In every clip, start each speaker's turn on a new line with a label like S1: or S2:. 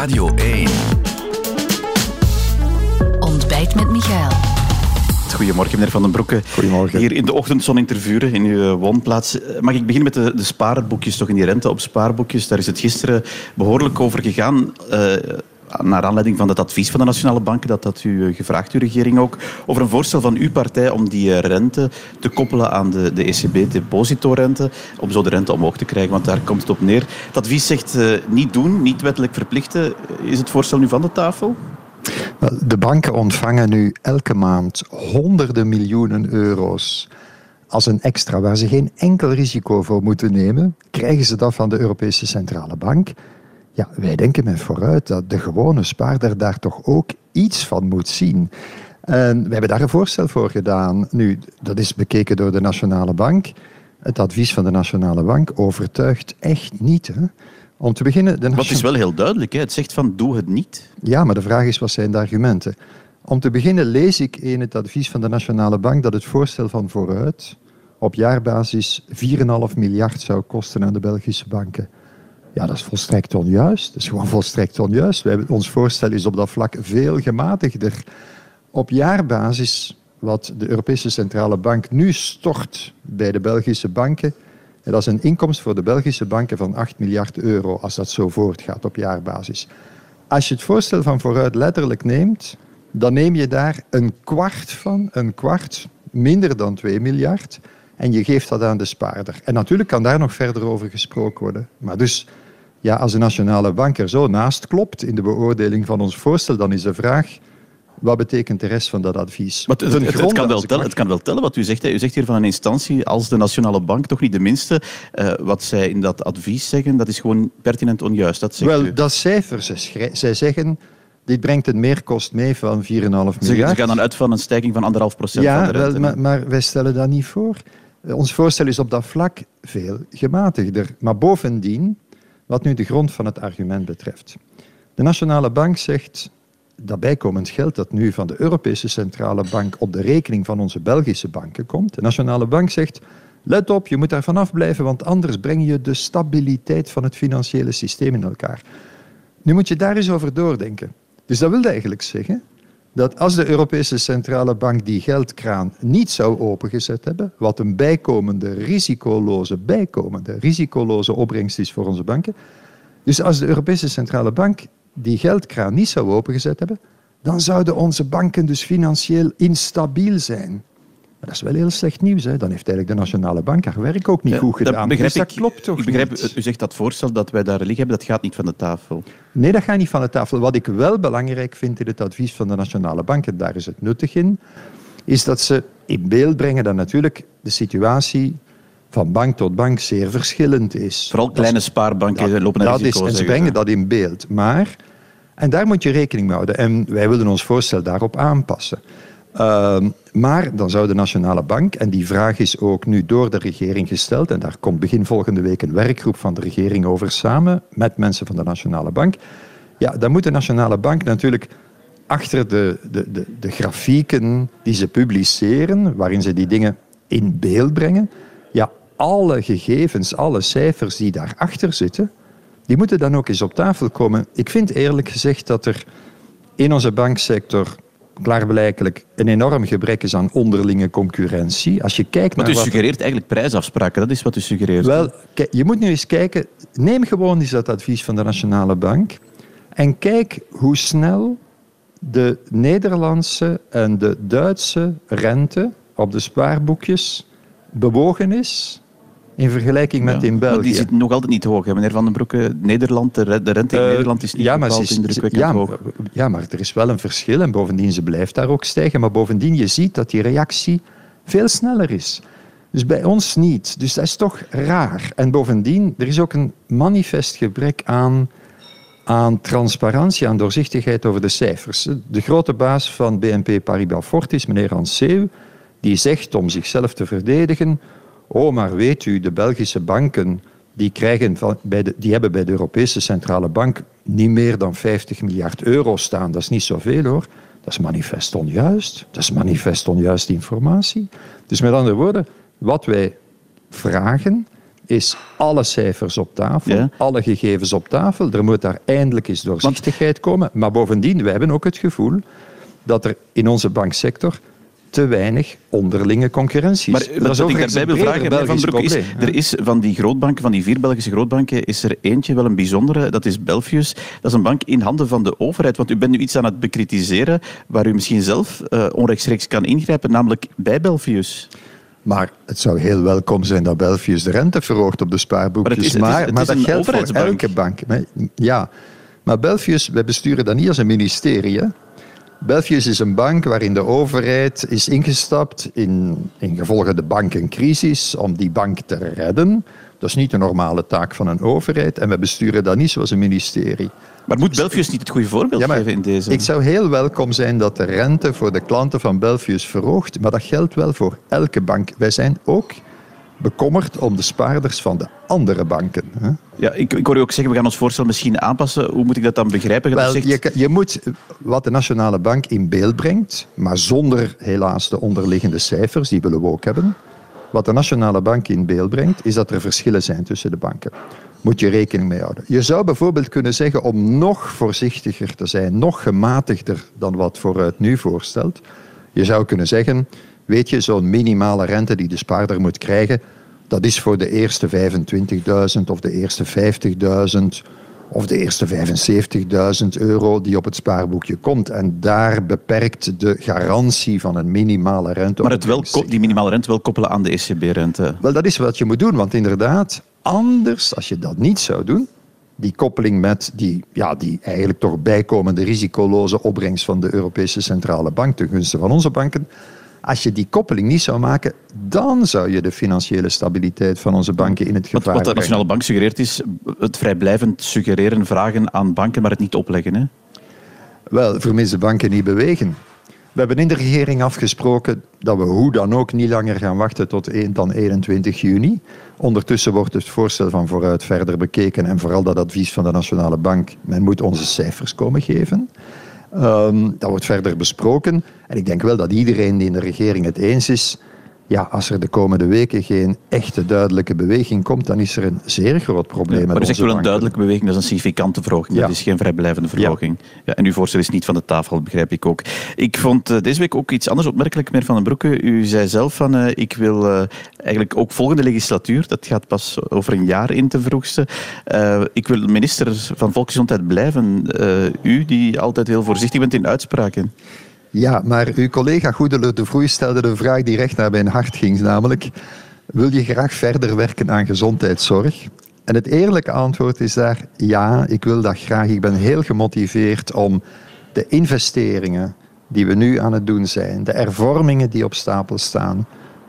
S1: Radio 1.
S2: Ontbijt met Michael.
S3: Goedemorgen, meneer Van den Broeke.
S4: Goedemorgen.
S3: Hier in de ochtendzon in Tervuren, in uw woonplaats. Eh, Mag ik beginnen met de, de spaarboekjes, toch in die rente op spaarboekjes? Daar is het gisteren behoorlijk over gegaan. eh, naar aanleiding van het advies van de Nationale Bank, dat had u eh, gevraagd, uw regering ook, over een voorstel van uw partij om die eh, rente te koppelen aan de, de ECB-depositorente, om zo de rente omhoog te krijgen, want daar komt het op neer. Het advies zegt eh, niet doen, niet wettelijk verplichten. Is het voorstel nu van de tafel?
S4: De banken ontvangen nu elke maand honderden miljoenen euro's als een extra waar ze geen enkel risico voor moeten nemen. Krijgen ze dat van de Europese Centrale Bank? Ja, wij denken met vooruit dat de gewone spaarder daar toch ook iets van moet zien. En we hebben daar een voorstel voor gedaan. Nu, dat is bekeken door de Nationale Bank. Het advies van de Nationale Bank overtuigt echt niet. Hè? Om te beginnen... De
S3: het is wel heel duidelijk. Hè? Het zegt van, doe het niet.
S4: ja, maar de vraag is, wat zijn de argumenten? Om te beginnen lees ik in het advies van de Nationale Bank dat het voorstel van vooruit op jaarbasis 4,5 miljard zou kosten aan de Belgische banken. Ja, dat is volstrekt onjuist. Dat is gewoon volstrekt onjuist. Wij, ons voorstel is op dat vlak veel gematigder. Op jaarbasis, wat de Europese Centrale Bank nu stort bij de Belgische banken, en dat is een inkomst voor de Belgische banken van 8 miljard euro, als dat zo voortgaat op jaarbasis. Als je het voorstel van vooruit letterlijk neemt, dan neem je daar een kwart van, een kwart, minder dan 2 miljard, en je geeft dat aan de spaarder. En natuurlijk kan daar nog verder over gesproken worden. Maar dus, ja, als de Nationale Bank er zo naast klopt in de beoordeling van ons voorstel, dan is de vraag, wat betekent de rest van dat advies?
S3: Het, kan wel tellen, het kan wel tellen wat u zegt. Hè. U zegt hier van een instantie als de Nationale Bank, toch niet de minste. Eh, wat zij in dat advies zeggen, dat is gewoon pertinent onjuist. Dat zegt
S4: Wel,
S3: u.
S4: dat cijfer, zij, zij zeggen, dit brengt een meerkost mee van 4,5
S3: Ze, ze gaan dan uit van een stijging van anderhalf procent van
S4: Ja,
S3: de rente.
S4: wel, maar, maar wij stellen dat niet voor. Eh, Ons voorstel is op dat vlak veel gematigder. Maar bovendien, wat nu de grond van het argument betreft. De Nationale Bank zegt dat bijkomend geld dat nu van de Europese Centrale Bank op de rekening van onze Belgische banken komt. De Nationale Bank zegt, let op, je moet daar vanaf blijven, want anders breng je de stabiliteit van het financiële systeem in elkaar. Nu moet je daar eens over doordenken. Dus dat wil eigenlijk zeggen dat als de Europese Centrale Bank die geldkraan niet zou opengezet hebben, wat een bijkomende, risicoloze, bijkomende, risicoloze opbrengst is voor onze banken. Dus als de Europese Centrale Bank die geldkraan niet zou opengezet hebben, dan zouden onze banken dus financieel instabiel zijn. Maar dat is wel heel slecht nieuws. Hè? Dan heeft eigenlijk de Nationale Bank haar werk ook niet
S3: Ja,
S4: goed
S3: dat
S4: gedaan.
S3: begrijp
S4: dus dat
S3: ik.
S4: klopt toch
S3: ik begrijp,
S4: niet?
S3: U zegt dat voorstel dat wij daar liggen hebben, dat gaat niet van de tafel.
S4: Nee, dat gaat niet van de tafel. Wat ik wel belangrijk vind in het advies van de Nationale Bank, en daar is het nuttig in, is dat ze in beeld brengen dat natuurlijk de situatie van bank tot bank zeer verschillend is.
S3: Vooral kleine spaarbanken lopen naar
S4: dat is. En ze brengen dat in beeld. Maar, en daar moet je rekening mee houden. En wij willen ons voorstel daarop aanpassen. Ehm, maar dan zou de Nationale Bank, en die vraag is ook nu door de regering gesteld, en daar komt begin volgende week een werkgroep van de regering over samen, met mensen van de Nationale Bank. Ja, dan moet de Nationale Bank natuurlijk achter de, de, de, de grafieken die ze publiceren, waarin ze die dingen in beeld brengen, ja, alle gegevens, alle cijfers die daarachter zitten, die moeten dan ook eens op tafel komen. Ik vind eerlijk gezegd dat er in onze banksector klaarblijkelijk een enorm gebrek is aan onderlinge concurrentie. Als je kijkt
S3: Want
S4: naar
S3: u
S4: wat...
S3: suggereert eigenlijk prijsafspraken, dat is wat u suggereert.
S4: Wel, je moet nu eens kijken. Neem gewoon eens dat advies van de Nationale Bank. En kijk hoe snel de Nederlandse en de Duitse rente op de spaarboekjes bewogen is in vergelijking met
S3: Ja,
S4: in
S3: maar
S4: België.
S3: Die zit nog altijd niet hoog, hè, meneer Van den Broeke. Nederland, de, re- de rente in
S4: Eh,
S3: Nederland is niet
S4: ja, maar is-
S3: indrukwekkend
S4: ja,
S3: hoog.
S4: maar- Ja, maar er is wel een verschil en bovendien ze blijft daar ook stijgen. Maar bovendien, je ziet dat die reactie veel sneller is. Dus bij ons niet. Dus dat is toch raar. En bovendien, er is ook een manifest gebrek aan, aan transparantie, aan doorzichtigheid over de cijfers. De grote baas van BNP Paribas Fortis, meneer Anseeuw, die zegt om zichzelf te verdedigen... Oh, maar weet u, de Belgische banken die, krijgen van, bij de, die hebben bij de Europese Centrale Bank niet meer dan 50 miljard euro staan. Dat is niet zoveel hoor. Dat is manifest onjuist. Dat is manifest onjuiste informatie. Dus met andere woorden, wat wij vragen is alle cijfers op tafel,
S3: Ja.
S4: alle gegevens op tafel. Er moet daar eindelijk eens doorzichtigheid komen. Maar bovendien, wij hebben ook het gevoel dat er in onze banksector te weinig onderlinge concurrentie.
S3: Maar wat, wat ik daarbij wil vragen, Van Broek, is, er is van die grootbanken, van die vier Belgische grootbanken, is er eentje wel een bijzondere, dat is Belfius. Dat is een bank in handen van de overheid. Want u bent nu iets aan het bekritiseren waar u misschien zelf uh, onrechtstreeks kan ingrijpen, namelijk bij Belfius.
S4: Maar het zou heel welkom zijn dat Belfius de rente verhoogt op de spaarboekjes.
S3: Maar, het is, het is, het is
S4: maar dat geldt voor elke bank. Ja, maar Belfius, wij besturen dat niet als een ministerie. Belfius is een bank waarin de overheid is ingestapt in, in gevolge de bankencrisis om die bank te redden. Dat is niet de normale taak van een overheid en we besturen dat niet zoals een ministerie.
S3: Maar moet Belfius niet het goede voorbeeld
S4: ja,
S3: geven in deze?
S4: Ik zou heel welkom zijn dat de rente voor de klanten van Belfius verhoogt, maar dat geldt wel voor elke bank. Wij zijn ook bekommerd om de spaarders van de andere banken. Hè?
S3: Ja, ik, ik hoor u ook zeggen, we gaan ons voorstel misschien aanpassen. Hoe moet ik dat dan begrijpen?
S4: Wel,
S3: zegt...
S4: je, je, moet wat de Nationale Bank in beeld brengt, maar zonder helaas de onderliggende cijfers, die willen we ook hebben. Wat de Nationale Bank in beeld brengt, is dat er verschillen zijn tussen de banken. Moet je rekening mee houden. Je zou bijvoorbeeld kunnen zeggen, om nog voorzichtiger te zijn, nog gematigder dan wat Vooruit nu voorstelt, je zou kunnen zeggen, weet je, zo'n minimale rente die de spaarder moet krijgen, dat is voor de eerste 25.000 of de eerste 50.000 of de eerste 75.000 euro die op het spaarboekje komt. En daar beperkt de garantie van een minimale rente.
S3: Maar het wel, die minimale rente wel koppelen aan de ECB-rente?
S4: Wel, dat is wat je moet doen, want inderdaad, anders, als je dat niet zou doen, die koppeling met die, ja, die eigenlijk toch bijkomende risicoloze opbrengst van de Europese Centrale Bank ten gunste van onze banken, als je die koppeling niet zou maken, dan zou je de financiële stabiliteit van onze banken in het gevaar
S3: Wat, wat de Nationale Bank suggereert is het vrijblijvend suggereren, vragen aan banken, maar het niet opleggen. Hè?
S4: Wel, vermis de banken niet bewegen. We hebben in de regering afgesproken dat we hoe dan ook niet langer gaan wachten tot 1, dan 21 juni. Ondertussen wordt het voorstel van vooruit verder bekeken en vooral dat advies van de Nationale Bank. Men moet onze cijfers komen geven. Um, dat wordt verder besproken. En ik denk wel dat iedereen in de regering het eens is. Ja, als er de komende weken geen echte duidelijke beweging komt, dan is er een zeer groot probleem.
S3: Ja, maar is echt wel een duidelijke beweging, dat is een significante verhoging.
S4: Ja.
S3: Dat is geen vrijblijvende verhoging. Ja. en uw voorstel is niet van de tafel, begrijp ik ook. Ik vond uh, deze week ook iets anders opmerkelijk, meneer Van den Broeke. U zei zelf van, uh, ik wil uh, eigenlijk ook volgende legislatuur, dat gaat pas over een jaar in te vroegste, ik wil minister van Volksgezondheid blijven. u, die altijd heel voorzichtig bent in uitspraken.
S4: Ja, maar uw collega Goedele de Vroei stelde een vraag die recht naar mijn hart ging, namelijk wil je graag verder werken aan gezondheidszorg? En het eerlijke antwoord is daar ja, ik wil dat graag. Ik ben heel gemotiveerd om de investeringen die we nu aan het doen zijn, de hervormingen die op stapel staan,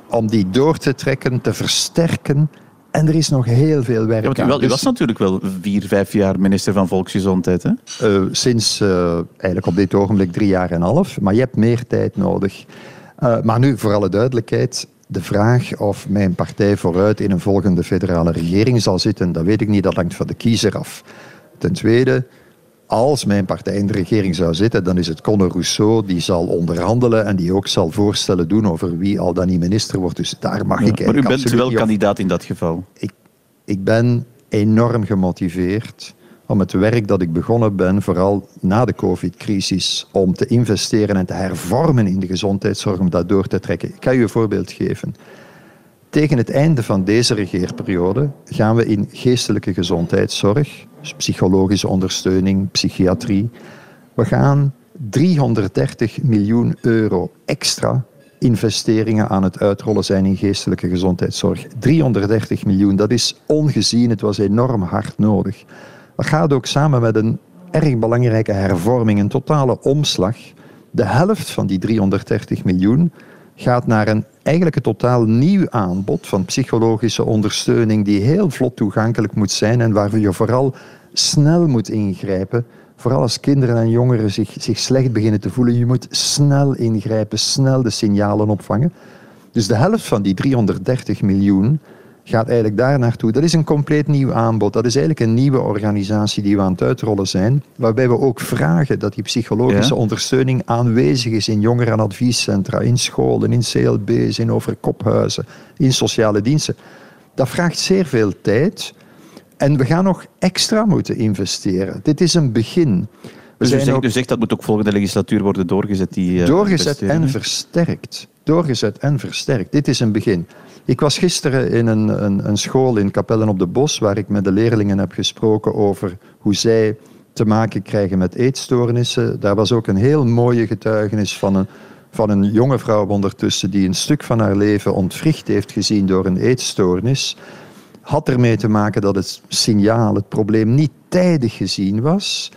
S4: om die door te trekken, te versterken. En er is nog heel veel werk
S3: ja, u,
S4: aan.
S3: wel, u was natuurlijk wel vier, vijf jaar minister van Volksgezondheid. Hè?
S4: Uh, sinds uh, eigenlijk op dit ogenblik drie jaar en een half. Maar je hebt meer tijd nodig. Uh, maar nu, voor alle duidelijkheid, de vraag of mijn partij vooruit in een volgende federale regering zal zitten, dat weet ik niet. Dat hangt van de kiezer af. Ten tweede, als mijn partij in de regering zou zitten, dan is het Conor Rousseau die zal onderhandelen en die ook zal voorstellen doen over wie al dan niet minister wordt. Dus daar mag
S3: ja,
S4: ik
S3: Maar u bent wel kandidaat in dat geval.
S4: Ik, ik ben enorm gemotiveerd om het werk dat ik begonnen ben, vooral na de COVID-crisis, om te investeren en te hervormen in de gezondheidszorg, om dat door te trekken. Ik ga u een voorbeeld geven. Tegen het einde van deze regeerperiode gaan we in geestelijke gezondheidszorg, dus psychologische ondersteuning, psychiatrie, we gaan 330 miljoen euro extra investeringen aan het uitrollen zijn in geestelijke gezondheidszorg. 330 miljoen, dat is ongezien, het was enorm hard nodig. Dat gaat ook samen met een erg belangrijke hervorming, een totale omslag. De helft van die 330 miljoen gaat naar een eigenlijk een totaal nieuw aanbod van psychologische ondersteuning die heel vlot toegankelijk moet zijn en waar je vooral snel moet ingrijpen. Vooral als kinderen en jongeren zich, zich slecht beginnen te voelen. Je moet snel ingrijpen, snel de signalen opvangen. Dus de helft van die 330 miljoen gaat eigenlijk daar naartoe. Dat is een compleet nieuw aanbod. Dat is eigenlijk een nieuwe organisatie die we aan het uitrollen zijn. Waarbij we ook vragen dat die psychologische
S3: Ja.
S4: ondersteuning aanwezig is in jongerenadviescentra, in scholen, in CLB's, in overkophuizen, in sociale diensten. Dat vraagt zeer veel tijd. En we gaan nog extra moeten investeren. Dit is een begin.
S3: Dus u zegt, ook... u zegt dat moet ook volgende legislatuur worden doorgezet? Die,
S4: uh, doorgezet en versterkt. Doorgezet en versterkt. Dit is een begin. Ik was gisteren in een, een, een school in Capellen op de Bos, waar ik met de leerlingen heb gesproken over hoe zij te maken krijgen met eetstoornissen. Daar was ook een heel mooie getuigenis van een, van een jonge vrouw ondertussen die een stuk van haar leven ontwricht heeft gezien door een eetstoornis. Had ermee te maken dat het signaal, het probleem niet tijdig gezien was.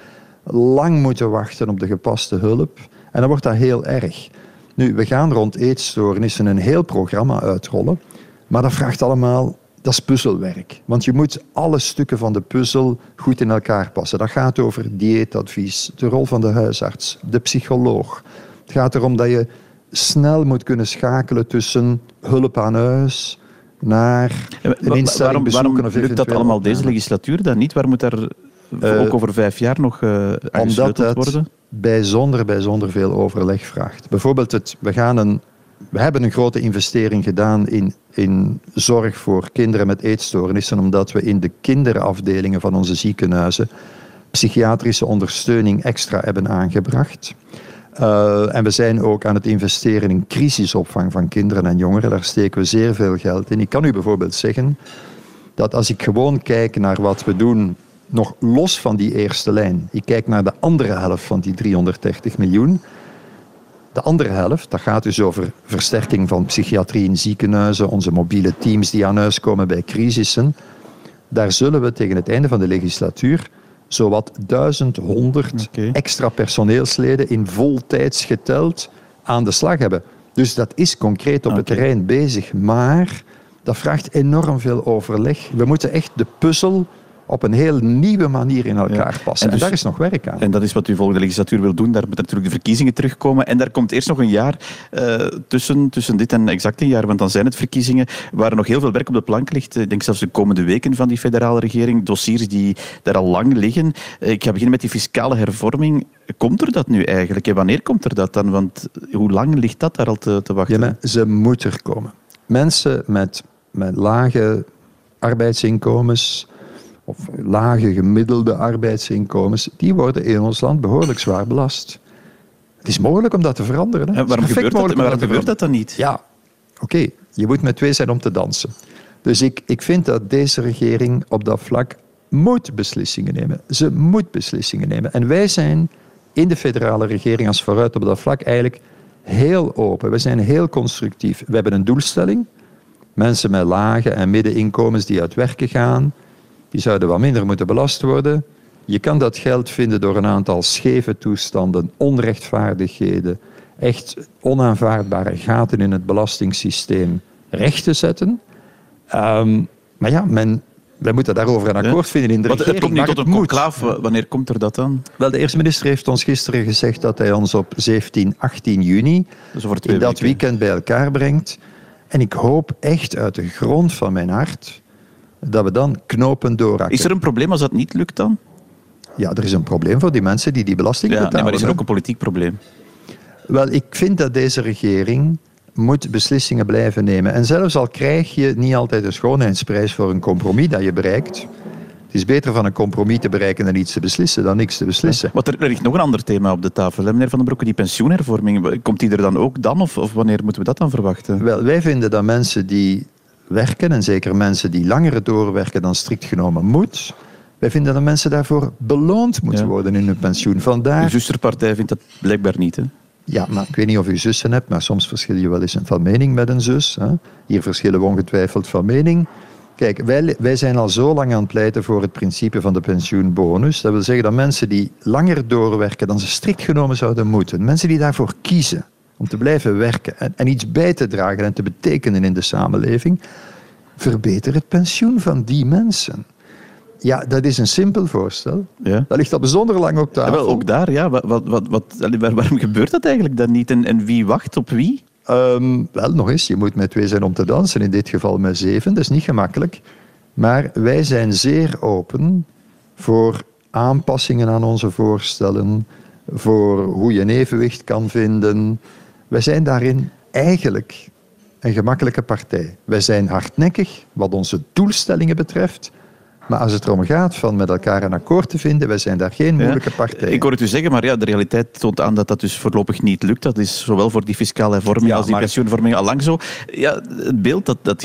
S4: Lang moeten wachten op de gepaste hulp. En dan wordt dat heel erg. Nu, we gaan rond eetstoornissen een heel programma uitrollen. Maar dat vraagt allemaal dat is puzzelwerk. Want je moet alle stukken van de puzzel goed in elkaar passen. Dat gaat over dieetadvies, de rol van de huisarts, de psycholoog. Het gaat erom dat je snel moet kunnen schakelen tussen hulp aan huis naar een instelling
S3: waarom, waarom lukt dat allemaal deze legislatuur dan niet? Waar moet daar ook over vijf jaar nog uh,
S4: Omdat
S3: het worden?
S4: bijzonder, bijzonder veel overleg vraagt. Bijvoorbeeld, het, we gaan een we hebben een grote investering gedaan in, in zorg voor kinderen met eetstoornissen, omdat we in de kinderafdelingen van onze ziekenhuizen psychiatrische ondersteuning extra hebben aangebracht. Uh, en we zijn ook aan het investeren in crisisopvang van kinderen en jongeren. Daar steken we zeer veel geld in. Ik kan u bijvoorbeeld zeggen dat als ik gewoon kijk naar wat we doen, nog los van die eerste lijn, ik kijk naar de andere helft van die 330 miljoen, de andere helft, dat gaat dus over versterking van psychiatrie in ziekenhuizen, onze mobiele teams die aan huis komen bij crisissen. Daar zullen we tegen het einde van de legislatuur zowat 1100 extra personeelsleden in voltijds geteld aan de slag hebben. Dus dat is concreet op het terrein bezig, maar dat vraagt enorm veel overleg. We moeten echt de puzzel op een heel nieuwe manier in elkaar passen. En, dus, daar is nog werk aan.
S3: En dat is wat u volgende legislatuur wil doen. Daar moeten natuurlijk de verkiezingen terugkomen. En daar komt eerst nog een jaar uh, tussen, tussen dit en exact een jaar, want dan zijn het verkiezingen waar nog heel veel werk op de plank ligt. Ik denk zelfs de komende weken van die federale regering. Dossiers die daar al lang liggen. Eh, ik ga beginnen met die fiscale hervorming. Komt er dat nu eigenlijk? En wanneer komt er dat dan? Want hoe lang ligt dat daar al te, te wachten?
S4: Ja, ze moet er komen. Mensen met, met lage arbeidsinkomens of lage gemiddelde arbeidsinkomens, die worden in ons land behoorlijk zwaar belast. Het is mogelijk om dat te veranderen. Hè?
S3: En waarom gebeurt, dat, maar waarom gebeurt dat dan niet?
S4: Ja, oké, je moet met twee zijn om te dansen. Dus ik, ik vind dat deze regering op dat vlak moet beslissingen nemen. Ze moet beslissingen nemen. En wij zijn in de federale regering als vooruit op dat vlak eigenlijk heel open. We zijn heel constructief. We hebben een doelstelling. Mensen met lage en middeninkomens die uit werken gaan, die zouden wat minder moeten belast worden. Je kan dat geld vinden door een aantal scheve toestanden, onrechtvaardigheden, echt onaanvaardbare gaten in het belastingssysteem recht te zetten. Ehm, maar ja, men, wij moeten daarover een akkoord vinden in de regering.
S3: Het komt niet tot een conclaaf. Wanneer komt er dat dan?
S4: Wel, de eerste minister heeft ons gisteren gezegd dat hij ons op 17, 18 juni dus in dat weekend bij elkaar brengt. En ik hoop echt uit de grond van mijn hart dat we dan knopen doorhakken.
S3: Is er een probleem als dat niet lukt dan?
S4: Ja, er is een probleem voor die mensen die die belasting
S3: ja,
S4: betalen.
S3: Nee, maar is er ook een politiek probleem?
S4: Wel, ik vind dat deze regering moet beslissingen blijven nemen. En zelfs al krijg je niet altijd een schoonheidsprijs voor een compromis dat je bereikt, het is beter van een compromis te bereiken dan iets te beslissen dan niks te beslissen.
S3: Wat er, ligt nog een ander thema op de tafel, hè, meneer Van den Broeke, die pensioenhervorming. Komt die er dan ook dan of, of wanneer moeten we dat dan verwachten?
S4: Wel, wij vinden dat mensen die werken, en zeker mensen die langer doorwerken dan strikt genomen moet, wij vinden dat mensen daarvoor beloond moeten worden in hun pensioen. Vandaar...
S3: Uw zusterpartij vindt dat blijkbaar niet, hè?
S4: Ja, maar ik weet niet of u zussen hebt, maar soms verschil je wel eens van mening met een zus. Hè? Hier verschillen we ongetwijfeld van mening. Kijk, wij, wij zijn al zo lang aan het pleiten voor het principe van de pensioenbonus. Dat wil zeggen dat mensen die langer doorwerken dan ze strikt genomen zouden moeten, mensen die daarvoor kiezen, om te blijven werken en, en iets bij te dragen en te betekenen in de samenleving, verbeter het pensioen van die mensen. Ja, dat is een simpel voorstel. Ja. Dat ligt al bijzonder lang op tafel.
S3: Ja, wel, ook daar, ja. Wat, wat, wat, waarom gebeurt dat eigenlijk dan niet? En, en wie wacht op wie?
S4: Um, wel, nog eens, je moet met twee zijn om te dansen. In dit geval met zeven. Dat is niet gemakkelijk. Maar wij zijn zeer open voor aanpassingen aan onze voorstellen, voor hoe je een evenwicht kan vinden, wij zijn daarin eigenlijk een gemakkelijke partij. Wij zijn hardnekkig wat onze doelstellingen betreft. Maar als het erom gaat van met elkaar een akkoord te vinden, wij zijn daar geen moeilijke partij.
S3: Ik hoor het u zeggen, maar ja, de realiteit toont aan dat dat dus voorlopig niet lukt. Dat is zowel voor die fiscale hervorming
S4: Ja,
S3: als die pensioenvorming al lang zo. Ja, het beeld dat, dat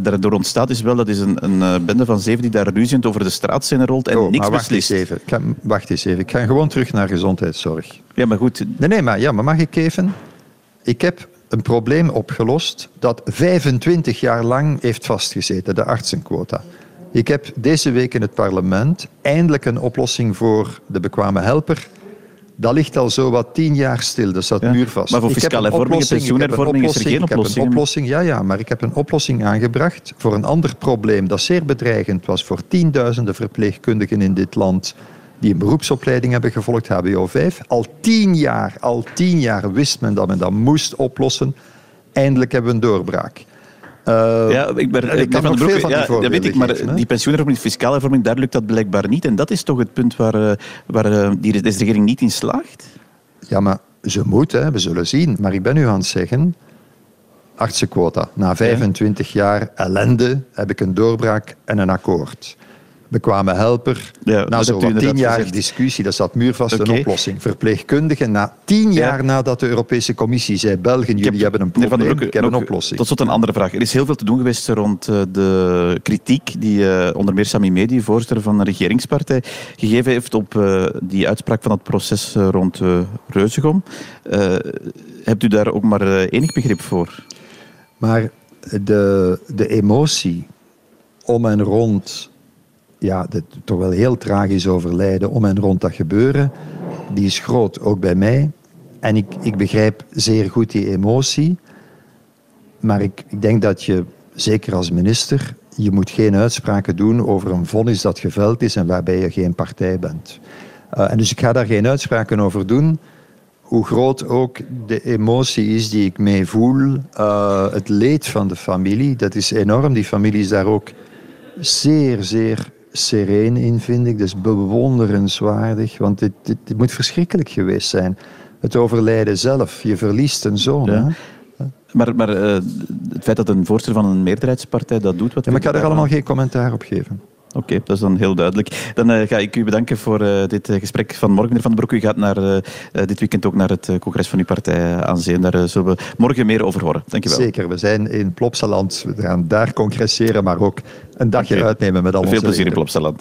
S3: daardoor ontstaat is wel, dat is een, een eh, bende van zeven die daar ruziend over de straatscène rolt en
S4: Oh,
S3: niks
S4: maar wacht eens,
S3: beslist.
S4: even. Ik ga, wacht eens even. Ik ga gewoon terug naar gezondheidszorg.
S3: Ja, maar goed,
S4: Nee, nee, maar, ja, maar mag ik even? Ik heb een probleem opgelost dat 25 jaar lang heeft vastgezeten, de artsenquota. Ik heb deze week in het parlement eindelijk een oplossing voor de bekwame helper. Dat ligt al zo wat tien jaar stil, dat staat
S3: Ja,
S4: muurvast.
S3: maar voor fiscale
S4: oplossing, een
S3: pensioenhervorming is er geen
S4: Ik heb
S3: oplossing.
S4: een oplossing, ja, ja, maar ik heb een oplossing aangebracht voor een ander probleem dat zeer bedreigend was voor tienduizenden verpleegkundigen in dit land die een beroepsopleiding hebben gevolgd, HBO 5. Al tien jaar, al tien jaar wist men dat men dat moest oplossen. Eindelijk hebben we een doorbraak. Eh,
S3: Ja, ik ben,
S4: en ik kan nog veel van
S3: ja, dat weet ik, maar
S4: geven,
S3: die pensioenhervorming, die fiscale hervorming, daar lukt dat blijkbaar niet. En dat is toch het punt waar, eh, waar eh, die, deze regering niet in slaagt?
S4: Ja, maar ze moet, hè, we zullen zien. Maar ik ben u aan het zeggen, artsenquota. Na 25 jaar ellende heb ik een doorbraak en een akkoord. Bekwame helper.
S3: Ja,
S4: na
S3: dat
S4: zo
S3: hebt u
S4: wat tien jaar discussie, dat staat muurvast een oplossing. Verpleegkundigen, na tien jaar nadat de Europese Commissie zei, België, jullie hebben een probleem,
S3: Broeke,
S4: ik heb een
S3: nog
S4: oplossing.
S3: Tot slot een andere vraag. Er is heel veel te doen geweest rond eh, de kritiek die eh, onder meer Sami Medi, voorzitter van de regeringspartij, gegeven heeft op eh, die uitspraak van het proces rond Reuzegom. Uh, hebt u daar ook maar enig begrip voor?
S4: Maar de, de emotie om en rond ja, de, toch wel heel tragisch overlijden om en rond dat gebeuren, die is groot, ook bij mij. En ik, ik begrijp zeer goed die emotie. Maar ik, ik denk dat je, zeker als minister, je moet geen uitspraken doen over een vonnis dat geveld is en waarbij je geen partij bent. Uh, en dus ik ga daar geen uitspraken over doen. Hoe groot ook de emotie is die ik mee voel, uh, het leed van de familie, dat is enorm. Die familie is daar ook zeer, zeer sereen in, vind ik. Is bewonderenswaardig, want dit, dit, dit, moet verschrikkelijk geweest zijn. Het overlijden zelf, je verliest een zoon. Ja.
S3: Maar, maar uh, het feit dat een voorzitter van een meerderheidspartij dat doet... Wat
S4: ja, maar ik ga er allemaal geen commentaar op geven.
S3: Oké, okay, dat is dan heel duidelijk. Dan uh, ga ik u bedanken voor uh, dit uh, gesprek van morgen, meneer Van den Broek. U gaat naar, dit weekend ook naar het congres van uw partij aan zee. Daar zullen we morgen meer over horen. Dank u wel.
S4: Zeker, we zijn in Plopsaland. We gaan daar congresseren, maar ook een dagje okay. uitnemen met al
S3: Veel
S4: onze
S3: plezier in Plopsaland.